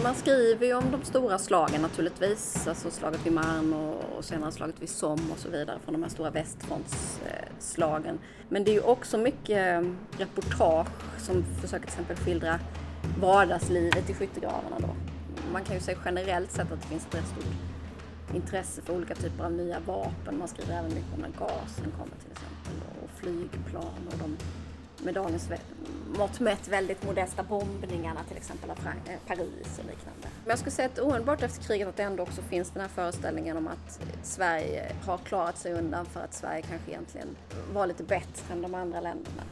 Alltså, man skriver ju om de stora slagen naturligtvis, alltså slaget vid Marne och, och senare slaget vid Somme och så vidare från de här stora västfrontsslagen. Men det är ju också mycket eh, reportage som försöker till exempel skildra vardagslivet i skyttegravarna då. Man kan ju säga generellt sett att det finns ett rätt stort intresse för olika typer av nya vapen. Man skriver även mycket om när gasen kommer till exempel och flygplan och de med dagens mått mätt väldigt modesta bombningarna till exempel av eh, Paris och liknande. Men jag skulle säga att omedelbart efter kriget att det ändå också finns den här föreställningen om att Sverige har klarat sig undan för att Sverige kanske egentligen var lite bättre än de andra länderna.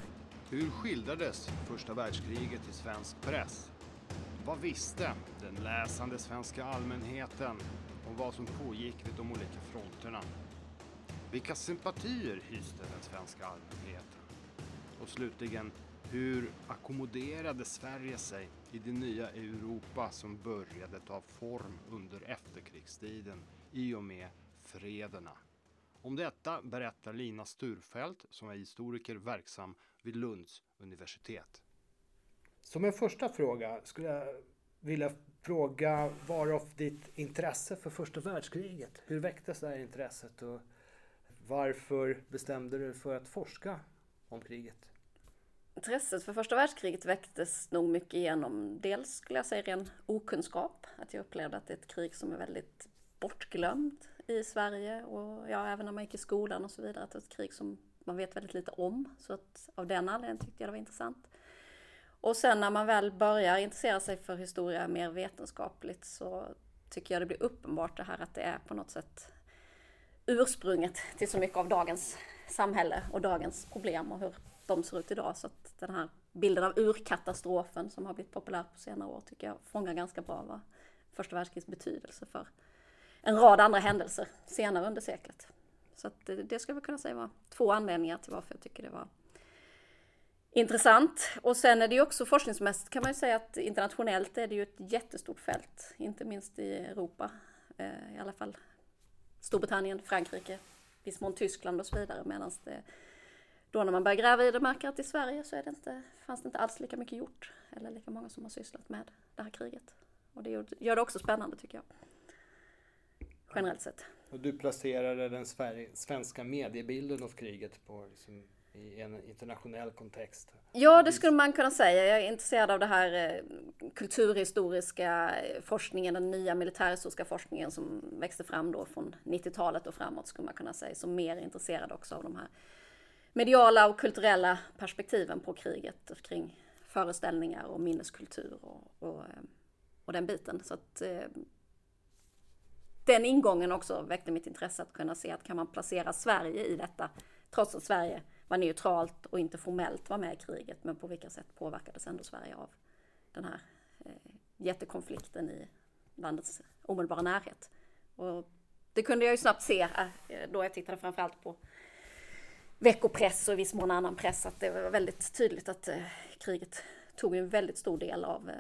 Hur skildrades första världskriget i svensk press? Vad visste den läsande svenska allmänheten om vad som pågick vid de olika fronterna? Vilka sympatier hyste den svenska allmänheten? Och slutligen, hur ackommoderade Sverige sig i det nya Europa som började ta form under efterkrigstiden i och med frederna? Om detta berättar Lina Sturfelt som är historiker verksam vid Lunds universitet. Som en första fråga skulle jag vilja fråga varav ditt intresse för första världskriget? Hur väcktes det här intresset och varför bestämde du dig för att forska om kriget? Intresset för första världskriget väcktes nog mycket genom dels skulle jag säga ren okunskap. Att jag upplevde att det är ett krig som är väldigt bortglömt i Sverige och ja, även när man gick i skolan och så vidare. Att det är ett krig som man vet väldigt lite om. Så att av den anledningen tyckte jag det var intressant. Och sen när man väl börjar intressera sig för historia mer vetenskapligt så tycker jag det blir uppenbart det här att det är på något sätt ursprunget till så mycket av dagens samhälle och dagens problem och hur de ser ut idag. Så att den här bilden av urkatastrofen som har blivit populär på senare år tycker jag fångar ganska bra vad första världskrigets betydelse för en rad andra händelser senare under seklet. Så att det, det skulle vi kunna säga var två anledningar till varför jag tycker det var intressant. Och sen är det ju också forskningsmässigt kan man ju säga att internationellt är det ju ett jättestort fält, inte minst i Europa, eh, i alla fall Storbritannien, Frankrike, viss mån Tyskland och så vidare, medan det då när man börjar gräva i det märker att i Sverige så är det inte, fanns det inte alls lika mycket gjort, eller lika många som har sysslat med det här kriget. Och det gör det också spännande tycker jag. Generellt sett. Och du placerade den svenska mediebilden av kriget på liksom i en internationell kontext? Ja, det skulle man kunna säga. Jag är intresserad av det här eh, kulturhistoriska forskningen, den nya militärhistoriska forskningen som växte fram då från 90-talet och framåt skulle man kunna säga. Som mer intresserad också av de här mediala och kulturella perspektiven på kriget kring föreställningar och minneskultur och, och, eh, och den biten. Så att, eh, den ingången också väckte mitt intresse att kunna se att kan man placera Sverige i detta, trots att Sverige var neutralt och inte formellt var med i kriget, men på vilka sätt påverkades ändå Sverige av den här eh, jättekonflikten i landets omedelbara närhet. Och det kunde jag ju snabbt se eh, då jag tittade framförallt på veckopress och i viss mån annan press att det var väldigt tydligt att eh, kriget tog en väldigt stor del av eh,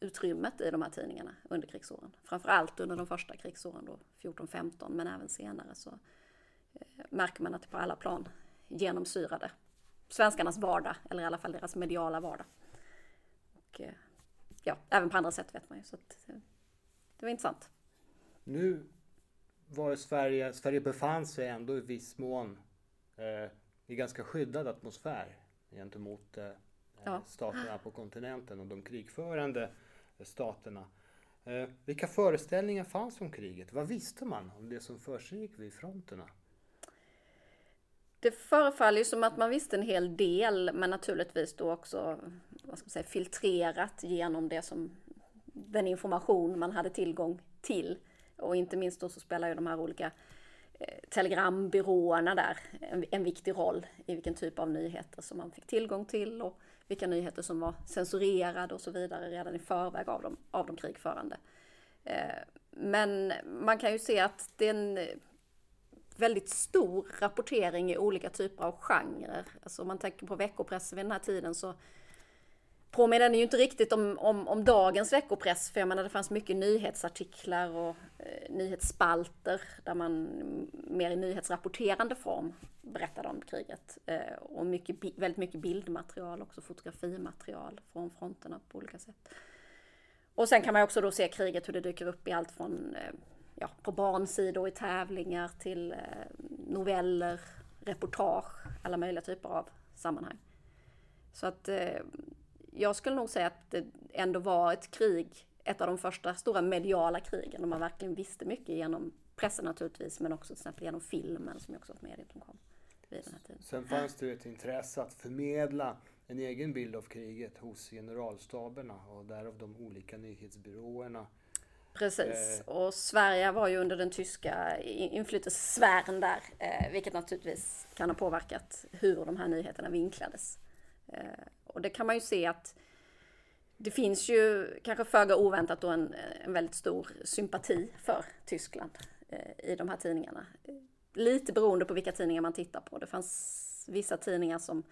utrymmet i de här tidningarna under krigsåren. Framförallt under de första krigsåren då, 14-15, men även senare så eh, märker man att det på alla plan genomsyrade svenskarnas vardag, eller i alla fall deras mediala vardag. Och, eh, ja, även på andra sätt vet man ju, så att, eh, det var intressant. Nu var Sverige, Sverige befann sig ändå i viss mån eh, i ganska skyddad atmosfär gentemot eh, ja. staterna på kontinenten och de krigförande staterna. Eh, vilka föreställningar fanns om kriget? Vad visste man om det som försiggick vid fronterna? Det förefaller ju som att man visste en hel del, men naturligtvis då också vad ska man säga, filtrerat genom det som den information man hade tillgång till. Och inte minst då så spelar ju de här olika eh, Eh, telegrambyråerna där en, en, viktig roll i vilken typ av nyheter som man fick tillgång till och vilka nyheter som var censurerade och så vidare redan i förväg av de, av de krigförande. Eh, men man kan ju se att det är en väldigt stor rapportering i olika typer av genrer. Alltså om man tänker på veckopressen vid den här tiden så påminner den ju inte riktigt om, om, om, dagens veckopress. För jag menar det fanns mycket nyhetsartiklar och eh, nyhetsspalter där man mer i nyhetsrapporterande form berättade om kriget. Eh, och mycket, väldigt mycket bildmaterial, också fotografimaterial från fronterna på olika sätt. Och sen kan man också då se kriget hur det dyker upp i allt från eh, ja, på barnsidor i tävlingar till eh, noveller, reportage, alla möjliga typer av sammanhang. Så att eh, jag skulle nog säga att det ändå var ett krig, ett av de första stora mediala krigen, och man verkligen visste mycket genom pressen naturligtvis, men också till exempel genom filmen som också var ett medium som kom vid den här tiden. Sen fanns det ett intresse att förmedla en egen bild av kriget hos generalstaberna och därav de olika nyhetsbyråerna. Precis, eh. och Sverige var ju under den tyska inflytelsesfären där, eh, vilket naturligtvis kan ha påverkat hur de här nyheterna vinklades. Eh, och det kan man ju se att det finns ju kanske föga oväntat då en, en väldigt stor sympati för Tyskland eh, i de här tidningarna. Lite beroende på vilka tidningar man tittar på. Det fanns vissa tidningar som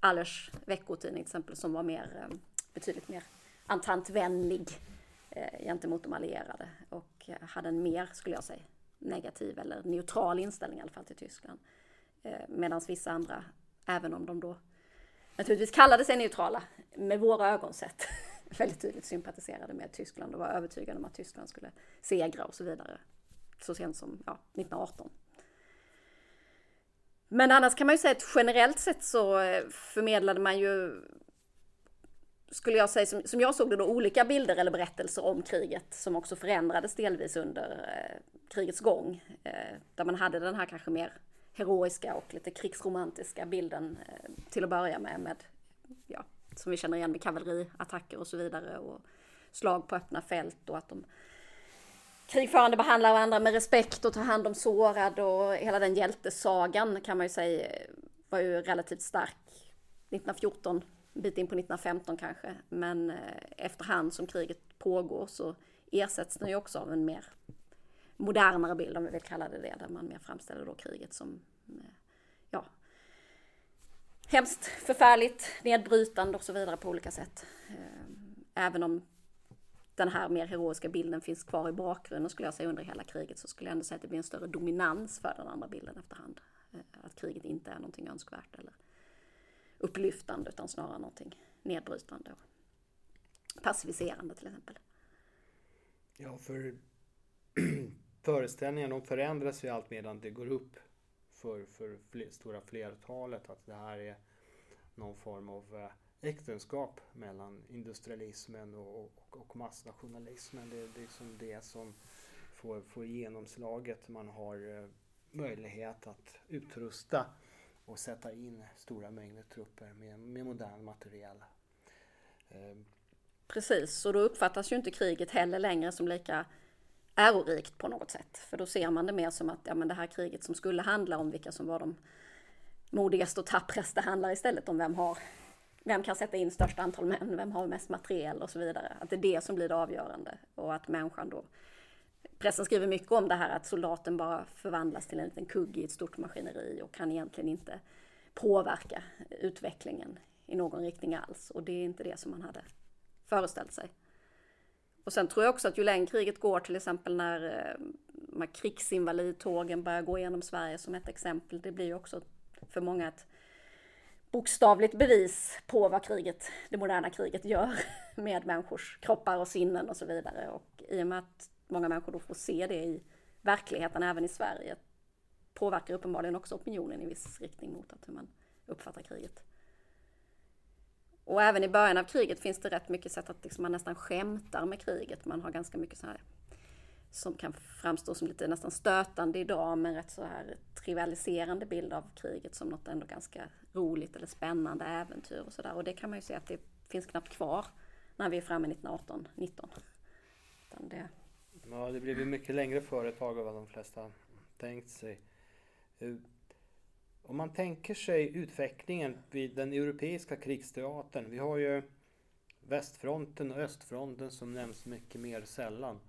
Allers veckotidning till exempel som var mer, eh, betydligt mer ententvänlig eh, gentemot de allierade och hade en mer, skulle jag säga, negativ eller neutral inställning i alla fall till Tyskland. Eh, Medan vissa andra, även om de då naturligtvis kallade sig neutrala, med våra ögon sett, väldigt tydligt sympatiserade med Tyskland och var övertygade om att Tyskland skulle segra och så vidare. Så sent som ja, 1918. Men annars kan man ju säga att generellt sett så eh, förmedlade man ju skulle jag säga, som, som jag såg det då, olika bilder eller berättelser om kriget som också förändrades delvis under eh, krigets gång. Eh, där man hade den här kanske mer heroiska och lite krigsromantiska bilden eh, till att börja med, med ja, som vi känner igen med kavalleriattacker och så vidare och slag på öppna fält och att de krigförande behandlar varandra med respekt och tar hand om sårad och hela den hjältesagan kan man ju säga eh, var ju relativt stark 1914 en bit in på 1915 kanske. Men eh, efterhand som kriget pågår så ersätts den ju också av en mer modernare bild, om vi vill kalla det det, där man mer framställer då kriget som eh, ja, hemskt, förfärligt, nedbrytande och så vidare på olika sätt. Eh, även om den här mer heroiska bilden finns kvar i bakgrunden skulle jag säga under hela kriget så skulle jag ändå säga att det blir en större dominans för den andra bilden efterhand. Eh, att kriget inte är någonting önskvärt eller upplyftande utan snarare någonting nedbrytande och passiviserande till exempel. Ja, för föreställningarna de förändras ju allt medan det går upp för, för fler, stora flertalet att det här är någon form av eh, äktenskap mellan industrialismen och, och, och massnationalismen. Det, det är liksom det som får, får genomslaget. Man har eh, möjlighet att utrusta och sätta in stora mängder trupper med, med modern materiel. Eh, Precis, och då uppfattas ju inte kriget heller längre som lika ärorikt på något sätt. För då ser man det mer som att ja, men det här kriget som skulle handla om vilka som var de modigaste och tappraste handlar istället om vem har vem kan sätta in störst antal män, vem har mest materiel och så vidare. Att det är det som blir det avgörande och att människan då Pressen skriver mycket om det här att soldaten bara förvandlas till en liten kugg i ett stort maskineri och kan egentligen inte påverka utvecklingen i någon riktning alls. Och det är inte det som man hade föreställt sig. Och sen tror jag också att ju längre kriget går, till exempel när eh, de här krigsinvalidtågen börjar gå igenom Sverige som ett exempel, det blir ju också för många ett bokstavligt bevis på vad kriget, det moderna kriget gör med människors kroppar och sinnen och så vidare. Och i och med att många människor då får se det i verkligheten även i Sverige påverkar uppenbarligen också opinionen i viss riktning mot att hur man uppfattar kriget. Och även i början av kriget finns det rätt mycket sätt att liksom man nästan skämtar med kriget. Man har ganska mycket så här som kan framstå som lite nästan stötande idag, men rätt så här trivialiserande bild av kriget som något ändå ganska roligt eller spännande äventyr och sådär. Och det kan man ju se att det finns knappt kvar när vi är framme 1918, 19. Utan det, Ja, det blev ju mycket längre företag än vad de flesta tänkt sig. Eh, om man tänker sig utvecklingen vid den europeiska krigsteatern. Vi har ju västfronten och östfronten som nämns mycket mer sällan.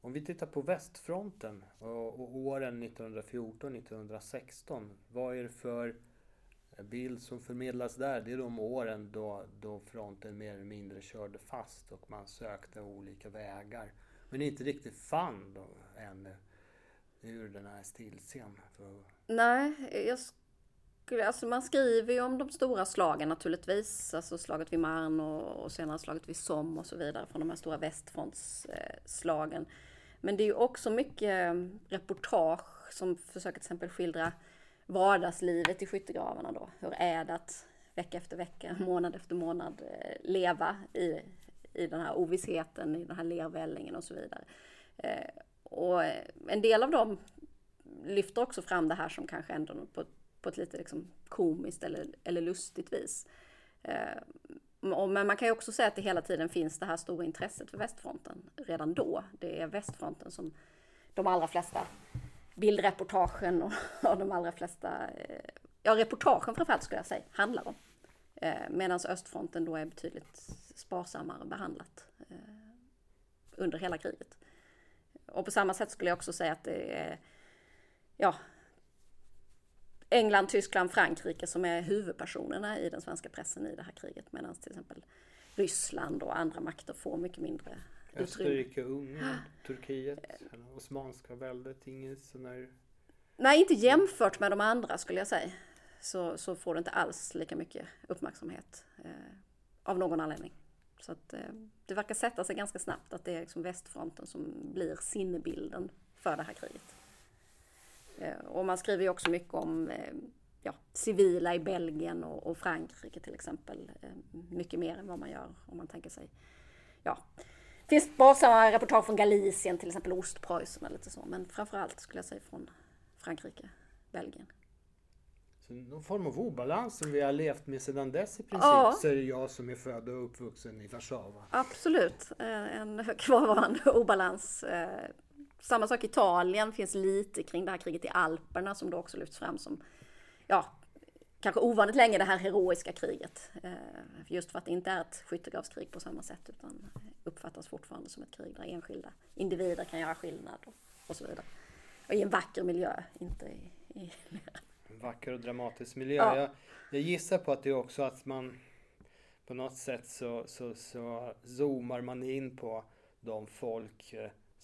Om vi tittar på västfronten och, och åren 1914-1916. Vad är det för bild som förmedlas där? Det är de åren då, då fronten mer eller mindre körde fast och man sökte olika vägar men inte riktigt fann då ännu ur den här stilsen. För... Nej, jag alltså man skriver ju om de stora slagen naturligtvis. Alltså slaget vid Marne och, och senare slaget vid Somme och så vidare från de här stora västfrontsslagen. Men det är ju också mycket eh, reportage som försöker till exempel skildra vardagslivet i skyttegravarna då. Hur är det att vecka efter vecka, månad efter månad eh, leva i, i den här ovissheten, i den här lervällingen och så vidare. Eh, och eh, en del av dem lyfter också fram det här som kanske ändå på, på ett lite liksom komiskt eller, eller lustigt vis. Eh, men man kan ju också säga att det hela tiden finns det här stora intresset för västfronten redan då. Det är västfronten som de allra flesta bildreportagen och, och de allra flesta, eh, ja reportagen framförallt skulle jag säga, handlar om. Eh, Medan östfronten då är betydligt sparsammare behandlat eh, under hela kriget. Och på samma sätt skulle jag också säga att det är ja, England, Tyskland, Frankrike som är huvudpersonerna i den svenska pressen i det här kriget. Medan till exempel Ryssland och andra makter får mycket mindre Österrike, Ungern, Turkiet, Osmanska väldet, inget sån här... Nej, inte jämfört med de andra skulle jag säga. Så, så får det inte alls lika mycket uppmärksamhet eh, av någon anledning. Så att eh, det verkar sätta sig ganska snabbt att det är liksom västfronten som blir sinnebilden för det här kriget. Eh, och man skriver ju också mycket om eh, ja, civila i Belgien och, och Frankrike till exempel. Eh, mycket mer än vad man gör om man tänker sig ja, det finns sparsamma reportage från Galicien, till exempel Ostpreussen eller lite så. Men framförallt skulle jag säga från Frankrike, Belgien. Så någon form av obalans som vi har levt med sedan dess i princip, ja. säger jag som är född och uppvuxen i Warszawa. Absolut, en kvarvarande obalans. Eh, samma sak i Italien, finns lite kring det här kriget i Alperna som då också lyfts fram som ja, kanske ovanligt länge det här heroiska kriget. Eh, just för att det inte är ett skyttegravskrig på samma sätt utan uppfattas fortfarande som ett krig där enskilda individer kan göra skillnad och, och så vidare. Och i en vacker miljö, inte i... i en vacker och dramatisk miljö. Ja. Jag, jag, gissar på att det är också att man på något sätt så, så, så zoomar man in på de folk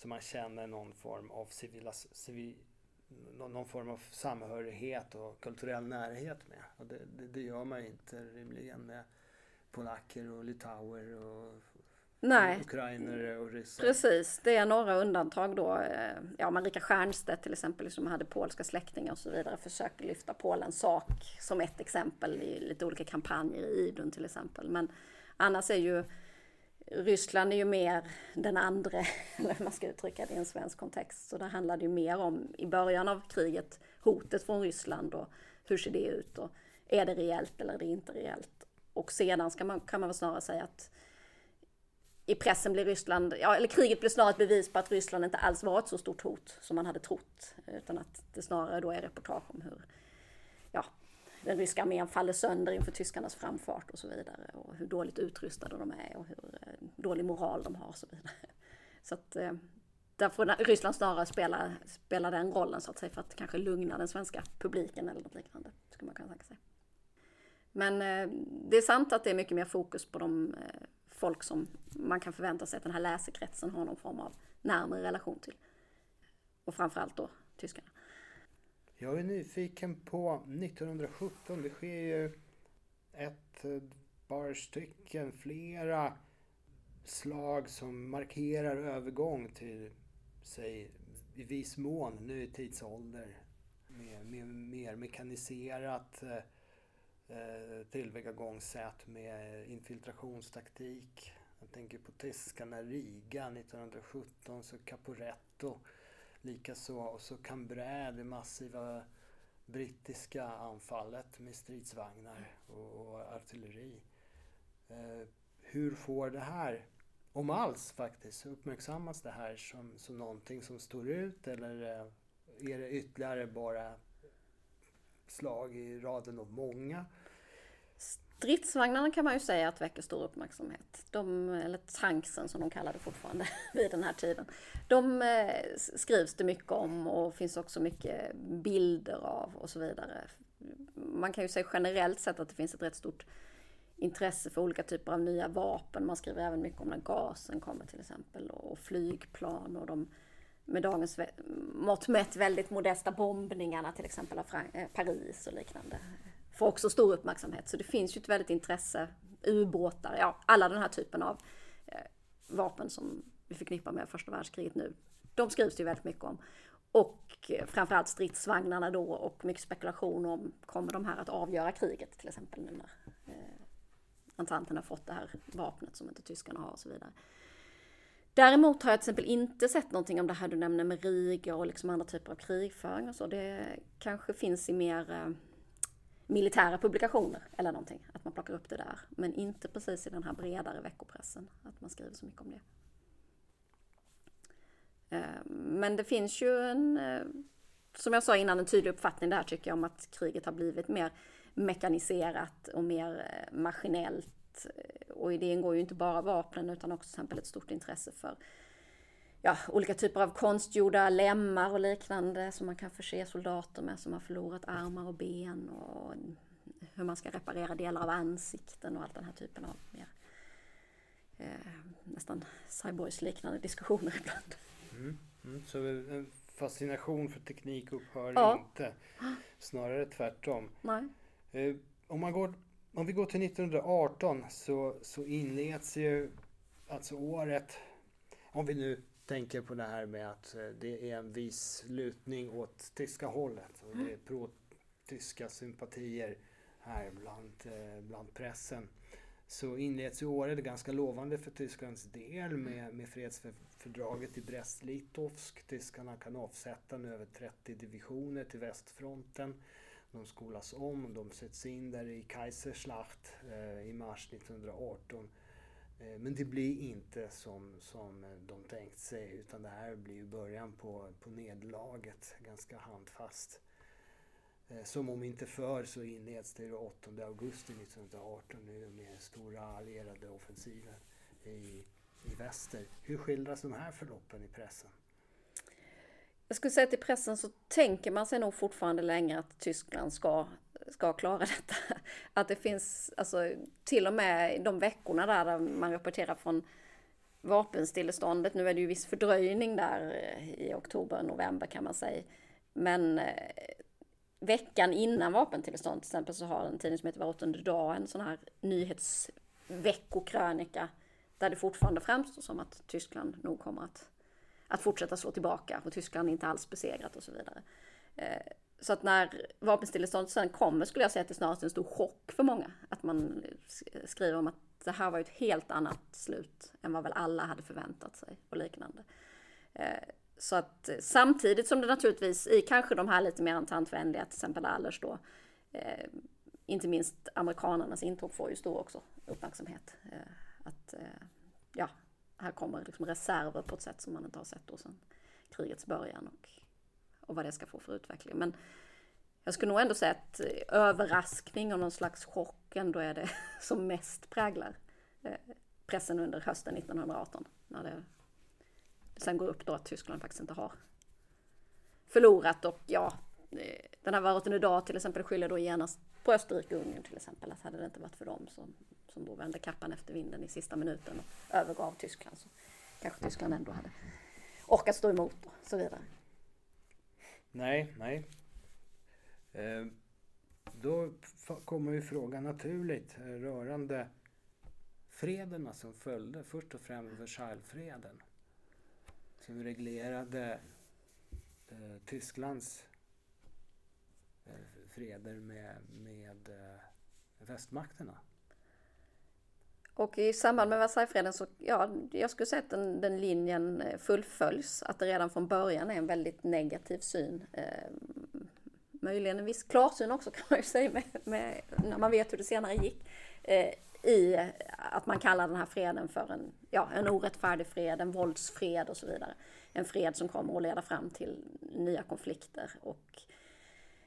som man känner någon form av civila, civil, någon form av samhörighet och kulturell närhet med. Och det, det, det gör man inte rimligen med polacker och litauer och Nej. ukrainare och ryssar. Precis, det är några undantag då. Ja, Marika Stiernstedt till exempel som hade polska släktingar och så vidare försöker lyfta Polens sak som ett exempel i lite olika kampanjer i Idun till exempel. Men annars är ju Ryssland är ju mer den andra, eller hur man ska uttrycka det i en svensk kontext. Så det handlade ju mer om, i början av kriget, hotet från Ryssland och hur ser det ut och är det reellt eller är det inte reellt? Och sedan ska man, kan man väl snarare säga att i pressen blir Ryssland, ja, eller kriget blir snarare ett bevis på att Ryssland inte alls var ett så stort hot som man hade trott. Utan att det snarare då är reportage om hur ja, den ryska armén faller sönder inför tyskarnas framfart och så vidare. Och hur dåligt utrustade de är och hur eh, dålig moral de har och så vidare. Så att eh, där får Ryssland snarare spela, spela den rollen så att säga för att kanske lugna den svenska publiken eller något liknande. Skulle man kunna tänka sig. Men eh, det är sant att det är mycket mer fokus på de folk som man kan förvänta sig att den här läsekretsen har någon form av närmare relation till. Och framförallt då tyskarna. Jag är nyfiken på 1917. Det sker ju ett eh, par stycken, flera slag som markerar övergång till, säg, i viss mån ny tidsålder. Med, med mer mekaniserat eh, eh, tillvägagångssätt med infiltrationstaktik. Jag tänker på tyskarna Riga 1917, så Caporetto likaså och så Cambrai, det massiva brittiska anfallet med stridsvagnar och, och artilleri. Eh, hur får det här, om alls faktiskt, uppmärksammas det här som, som någonting som står ut eller eh, är det ytterligare bara slag i raden av många? Stridsvagnarna kan man ju säga att väcker stor uppmärksamhet. De, eller tanksen som de kallade det fortfarande vid den här tiden. De eh, skrivs det mycket om och finns också mycket bilder av och så vidare. Man kan ju säga generellt sett att det finns ett rätt stort intresse för olika typer av nya vapen. Man skriver även mycket om när gasen kommer till exempel och flygplan och de med dagens mått mätt väldigt modesta bombningarna till exempel av eh, Paris och liknande får också stor uppmärksamhet. Så det finns ju ett väldigt intresse, ubåtar, ja alla den här typen av eh, vapen som vi förknippar med första världskriget nu. De skrivs det ju väldigt mycket om. Och eh, framförallt stridsvagnarna då och mycket spekulation om kommer de här att avgöra kriget till exempel nu när eh, har fått det här vapnet som inte tyskarna har och så vidare. Däremot har jag till exempel inte sett någonting om det här du nämner med Riga och liksom andra typer av krigföring och så. Det kanske finns i mer eh, militära publikationer eller någonting, att man plockar upp det där. Men inte precis i den här bredare veckopressen, att man skriver så mycket om det. Eh, men det finns ju en, eh, som jag sa innan, en tydlig uppfattning där tycker jag om att kriget har blivit mer mekaniserat och mer eh, maskinellt. Och i det ingår ju inte bara vapnen utan också till exempel ett stort intresse för ja, olika typer av konstgjorda lemmar och liknande som man kan förse soldater med som har förlorat armar och ben och hur man ska reparera delar av ansikten och allt den här typen av mer eh, nästan cyborgs liknande diskussioner ibland. Mm. Mm. Så en fascination för teknik upphör ja. inte. Snarare tvärtom. Eh, om, man går, om vi går till 1918 så, så inleds ju alltså året, om vi nu tänker på det här med att eh, det är en viss lutning åt tyska hållet och det är pro-tyska sympatier här bland, eh, bland pressen så inleds ju året ganska lovande för Tysklands del med, med fredsfördraget i Brest-Litovsk. Tyskarna kan avsätta nu över 30 divisioner till västfronten. De skolas om, de sätts in där i Kaiserslacht eh, i mars 1918. Eh, men det blir inte som, som de tänkt sig utan det här blir början på, på nederlaget, ganska handfast. Eh, som om inte för så inleds det 8 augusti 1918 nu med stora allierade offensiver i, i väster. Hur skildras de här förloppen i pressen? Jag skulle säga att i pressen så tänker man sig nog fortfarande längre att Tyskland ska, ska klara detta. Att det finns, alltså till och med de veckorna där, där man rapporterar från vapenstilleståndet. Nu är det ju viss fördröjning där eh, i oktober, november kan man säga. Men eh, veckan innan vapentillstånd till exempel så har en tidning som heter Var åttonde dag en sån här nyhetsveckokrönika där det fortfarande framstår som att Tyskland nog kommer att, att fortsätta slå tillbaka och Tyskland är inte alls besegrat och så vidare. Eh, så att när vapenstilleståndet sen kommer skulle jag säga att det snarast är en stor chock för många. Att man skriver om att det här var ett helt annat slut än vad väl alla hade förväntat sig och liknande. Eh, så att samtidigt som det naturligtvis i kanske de här lite mer antantvänliga, till exempel Allers då, eh, inte minst amerikanernas intåg får ju stor också uppmärksamhet. Att ja, här kommer liksom reserver på ett sätt som man inte har sett då sedan krigets början och, och vad det ska få för utveckling. Men jag skulle nog ändå säga att eh, överraskning och någon slags chock ändå är det som mest präglar eh, pressen under hösten 1918. När det sen går upp då att Tyskland faktiskt inte har förlorat och ja, eh, den här varuten idag till exempel skyller då genast på Österrike och Ungern till exempel. Att hade det inte varit för dem som, som då vände kappan efter vinden i sista minuten och övergav Tyskland så kanske Tyskland ändå hade orkat stå emot och så vidare. Nej, nej. Eh, då kommer ju frågan naturligt eh, rörande frederna alltså som följde. Först och främst Versaillesfreden som reglerade eh, Tysklands freder med, med eh, västmakterna. Och i samband med Versaillesfreden så, ja, jag skulle säga att den, den, linjen eh, fullföljs. Att det redan från början är en väldigt negativ syn. Eh, möjligen en viss klarsyn också kan man ju säga med, med, när man vet hur det senare gick. Eh, i eh, att man kallar den här freden för en, ja, en orättfärdig fred, en våldsfred och så vidare. En fred som kommer att leda fram till nya konflikter och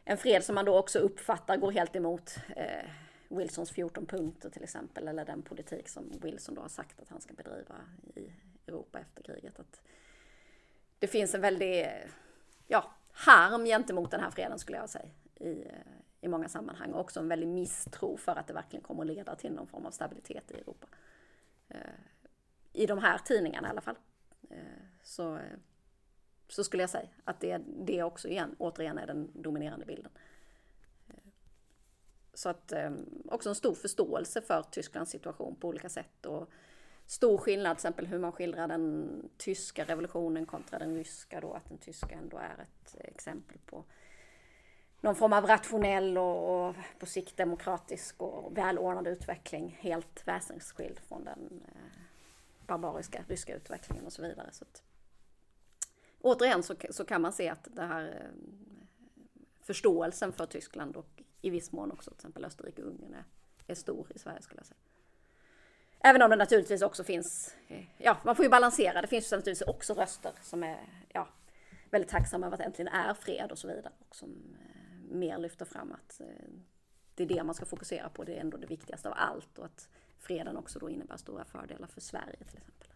en fred som man då också uppfattar går helt emot eh, Wilsons 14 punkter till exempel, eller den politik som Wilson då har sagt att han ska bedriva i Europa efter kriget. Att det finns en väldig ja, harm gentemot den här freden skulle jag säga i, eh, i många sammanhang och också en väldig misstro för att det verkligen kommer att leda till någon form av stabilitet i Europa. Eh, I de här tidningarna i alla fall. Eh, så, eh, så skulle jag säga att det, det också igen, återigen är den dominerande bilden. Eh, så att eh, också en stor förståelse för Tysklands situation på olika sätt och stor skillnad till exempel hur man skildrar den tyska revolutionen kontra den ryska då, att den tyska ändå är ett exempel på någon form av rationell och, och på sikt demokratisk och välordnad utveckling helt väsensskild från den eh, barbariska ryska utvecklingen och så vidare. Så att, återigen så, så kan man se att det här eh, förståelsen för Tyskland och i viss mån också till exempel Österrike och Ungern är, är stor i Sverige skulle jag säga. Även om det naturligtvis också finns, eh, ja man får ju balansera, det finns ju naturligtvis också röster som är ja, väldigt tacksamma över att det äntligen är fred och så vidare. Och som eh, mer lyfter fram att det är det man ska fokusera på, det är ändå det viktigaste av allt och att freden också då innebär stora fördelar för Sverige till exempel.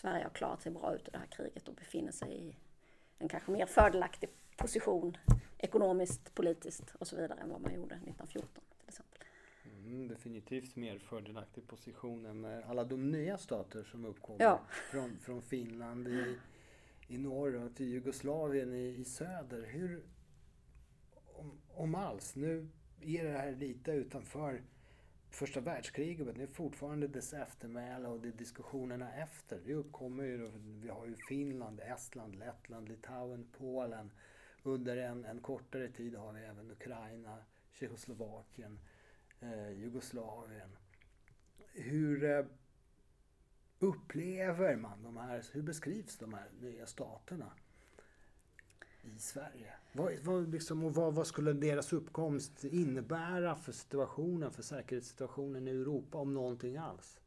Sverige har klarat sig bra ut ur det här kriget och befinner sig i en kanske mer fördelaktig position ekonomiskt, politiskt och så vidare än vad man gjorde 1914 till exempel. Mm, definitivt mer fördelaktig position än alla de nya stater som uppkommer Ja. från, från Finland i, i norr och till Jugoslavien i, i söder. Hur, om, om alls, nu är det här lite utanför första världskriget men det är fortfarande dess eftermäle och det är diskussionerna efter. Det uppkommer ju, vi har ju Finland, Estland, Lettland, Litauen, Polen. Under en, en kortare tid har vi även Ukraina, Tjeckoslovakien, eh, Jugoslavien. Hur eh, upplever man de här, hur beskrivs de här nya staterna i Sverige? Vad, vad, liksom, och vad, vad skulle deras uppkomst innebära för situationen, för säkerhetssituationen i Europa om någonting alls?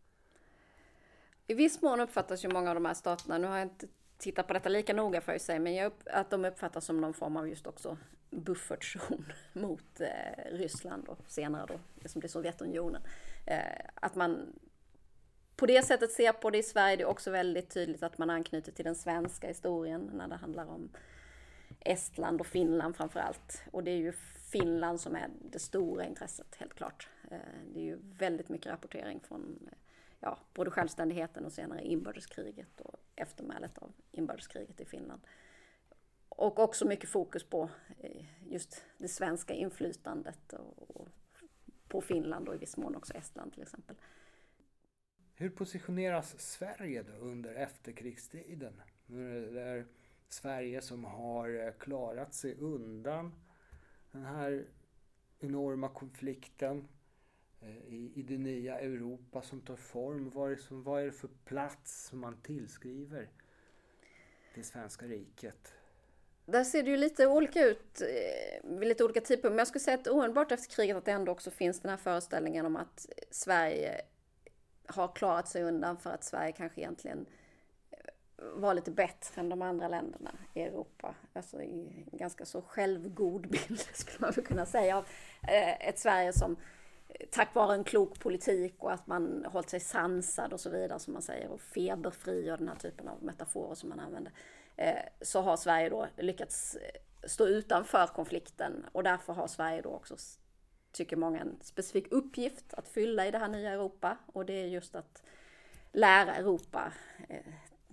I viss mån uppfattas ju många av de här staterna, nu har jag inte tittat på detta lika noga för sig, men jag upp, att de uppfattas som någon form av just också buffertzon mot eh, Ryssland och senare då, det som blir Sovjetunionen. Eh, att man på det sättet ser på det i Sverige, det är också väldigt tydligt att man anknyter till den svenska historien när det handlar om Estland och Finland framför allt. Och det är ju Finland som är det stora intresset, helt klart. Eh, det är ju väldigt mycket rapportering från ja, både självständigheten och senare inbördeskriget och eftermälet av inbördeskriget i Finland. Och också mycket fokus på eh, just det svenska inflytandet och och på Finland och i viss mån också Estland till exempel. Hur positioneras Sverige då under efterkrigstiden? Det är Sverige som har eh, klarat sig undan den här enorma konflikten eh, i, i det nya Europa som tar form. Vad är, det som, vad är det för plats som man tillskriver det svenska riket? Där ser det ju lite olika ut eh, vid lite olika tidpunkter. Men jag skulle säga att omedelbart efter kriget att det ändå också finns den här föreställningen om att Sverige har klarat sig undan för att Sverige kanske egentligen eh, var lite bättre än de andra länderna i Europa. Alltså i en ganska så självgod bild skulle man väl kunna säga av eh, ett Sverige som eh, tack vare en klok politik och att man hållit sig sansad och så vidare som man säger och feberfri och den här typen av metaforer som man använder eh, så har Sverige då lyckats stå utanför konflikten och därför har Sverige då också, tycker många, en specifik uppgift att fylla i det här nya Europa och det är just att lära Europa,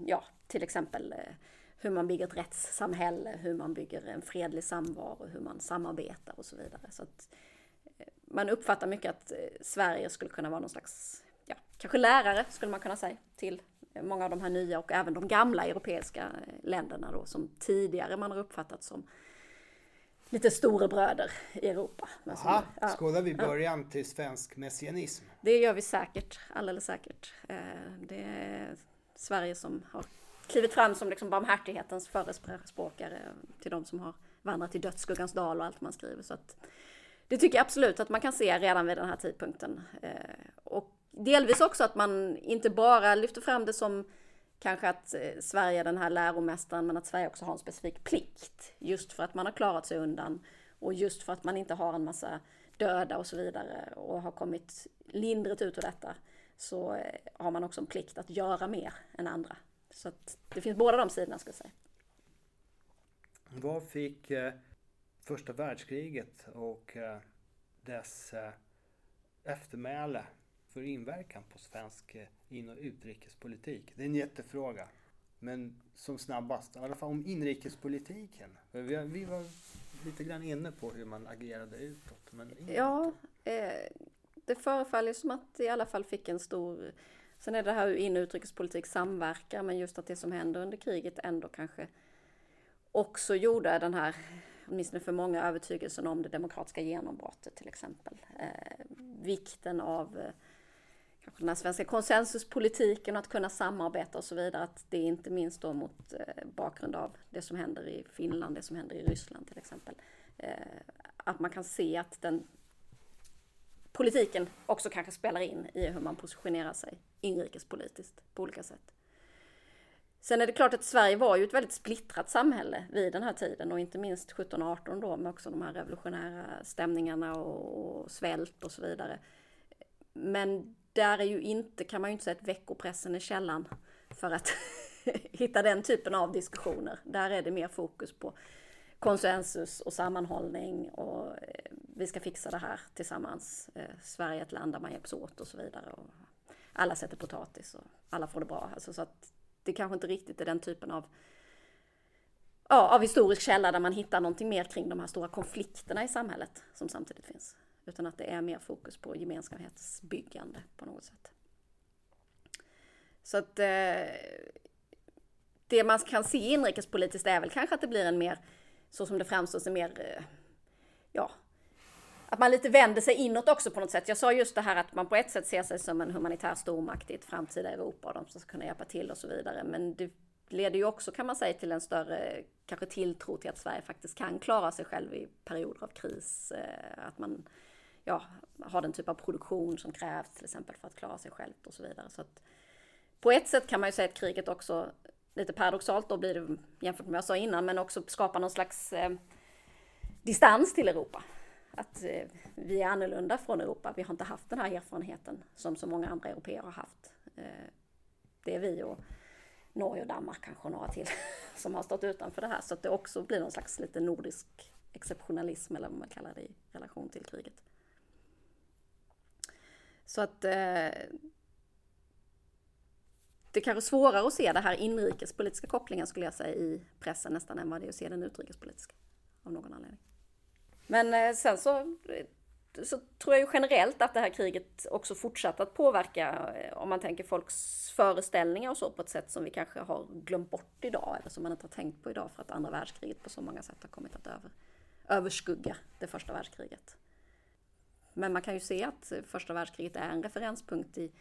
ja, till exempel eh, hur man bygger ett rättssamhälle, hur man bygger en fredlig samvaro, hur man samarbetar och så vidare. Så att eh, man uppfattar mycket att eh, Sverige skulle kunna vara någon slags, ja, kanske lärare skulle man kunna säga till många av de här nya och även de gamla europeiska länderna då som tidigare man har uppfattat som lite storebröder i Europa. Aha, ja, skådar vi början till svensk messianism? det gör vi säkert, alldeles säkert. Det är Sverige som har klivit fram som liksom barmhärtighetens förespråkare till de som har vandrat i dödsskuggans dal och allt man skriver. Så att det tycker jag absolut att man kan se redan vid den här tidpunkten. Eh, och delvis också att man inte bara lyfter fram det som kanske att eh, Sverige är den här läromästaren, men att Sverige också har en specifik plikt. Just för att man har klarat sig undan och just för att man inte har en massa döda och så vidare och har kommit lindrigt ut ur detta så eh, har man också en plikt att göra mer än andra. Så att det finns båda de sidorna ska jag säga. Vad fick eh, första världskriget och eh, dess eh, eftermäle för inverkan på svensk eh, in och utrikespolitik? Det är en jättefråga. Men som snabbast, i alla fall om inrikespolitiken. Vi, vi var lite grann inne på hur man agerade utåt. Men ja, eh, det förefaller som att det i alla fall fick en stor... Sen är det här hur in och utrikespolitik samverkar, men just att det som händer under kriget ändå kanske också gjorde den här, åtminstone för många, övertygelsen om det demokratiska genombrottet till exempel. Eh, vikten av eh, kanske den här svenska konsensuspolitiken och att kunna samarbeta och så vidare. Att det är inte minst då mot eh, bakgrund av det som händer i Finland, det som händer i Ryssland till exempel. Eh, att man kan se att den politiken också kanske spelar in i hur man positionerar sig inrikespolitiskt på olika sätt. Sen är det klart att Sverige var ju ett väldigt splittrat samhälle vid den här tiden och inte minst 1718 då med också de här revolutionära stämningarna och, svält och så vidare. Men där är ju inte, kan man ju inte säga att veckopressen är källan för att hitta den typen av diskussioner. Där är det mer fokus på konsensus och sammanhållning och eh, vi ska fixa det här tillsammans. Eh, Sverige är ett land där man hjälps åt och så vidare. Alla sätter potatis och alla får det bra. Alltså så att det kanske inte riktigt är den typen av ja, av historisk källa där man hittar någonting mer kring de här stora konflikterna i samhället som samtidigt finns. Utan att det är mer fokus på gemenskapsbyggande på något sätt. Så att eh, det man kan se inrikespolitiskt är väl kanske att det blir en mer, så som det framstår, en mer, eh, ja, att man lite vänder sig inåt också på något sätt. Jag sa just det här att man på ett sätt ser sig som en humanitär stormakt i ett framtida Europa och de som ska kunna hjälpa till och så vidare. Men det leder ju också kan man säga till en större kanske tilltro till att Sverige faktiskt kan klara sig själv i perioder av kris. Eh, att man ja, har den typ av produktion som krävs till exempel för att klara sig själv och så vidare. Så att på ett sätt kan man ju säga att kriget också, lite paradoxalt då blir det jämfört med vad jag sa innan, men också skapar någon slags eh, distans till Europa. Att eh, vi är annorlunda från Europa. Vi har inte haft den här erfarenheten som så många andra europeer har haft. Eh, det är vi och Norge och Danmark kanske och några till som har stått utanför det här. Så att det också blir någon slags lite nordisk exceptionalism eller vad man kallar det i relation till kriget. Så att det det kanske är svårare att se den här inrikespolitiska kopplingen skulle jag säga i pressen nästan än vad det är att se den utrikespolitiska av någon anledning. Men eh, sen så, eh, så tror jag ju generellt att det här kriget också fortsatt att påverka eh, om man tänker folks föreställningar och så på ett sätt som vi kanske har glömt bort idag eller som man inte har tänkt på idag för att andra världskriget på så många sätt har kommit att över, överskugga det första världskriget. Men man kan ju se att första världskriget är en referenspunkt i,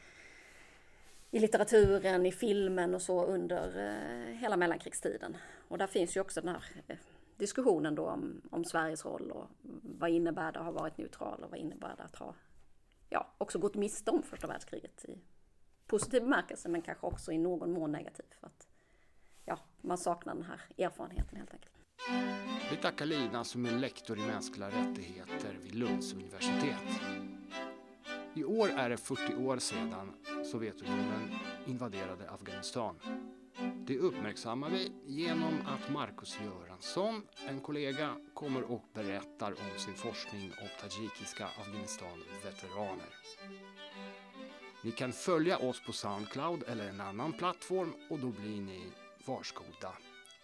i litteraturen, i filmen och så under eh, hela mellankrigstiden. Och där finns ju också den här eh, diskussionen då om, om Sveriges roll och vad innebär det att ha varit neutral och vad innebär det att ha ja, också gått miste om första världskriget i positiv bemärkelse men kanske också i någon mån negativ. För att ja, man saknar den här erfarenheten helt enkelt. Vi tackar Lina som är lektor i mänskliga rättigheter vid Lunds universitet. I år är det 40 år sedan Sovjetunionen invaderade Afghanistan. Det uppmärksammar vi genom att Marcus Göransson, en kollega, kommer och berättar om sin forskning om tajikiska Afghanistan-veteraner. Ni kan följa oss på Soundcloud eller en annan plattform och då blir ni varskoda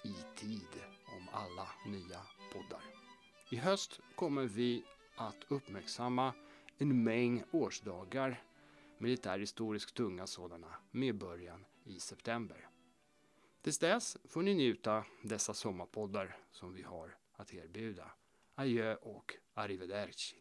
i tid om alla nya poddar. I höst kommer vi att uppmärksamma en mängd årsdagar, militärhistoriskt tunga sådana, med början i september. Tills dess får ni njuta dessa sommarpoddar som vi har att erbjuda. Adjö och arrivederci.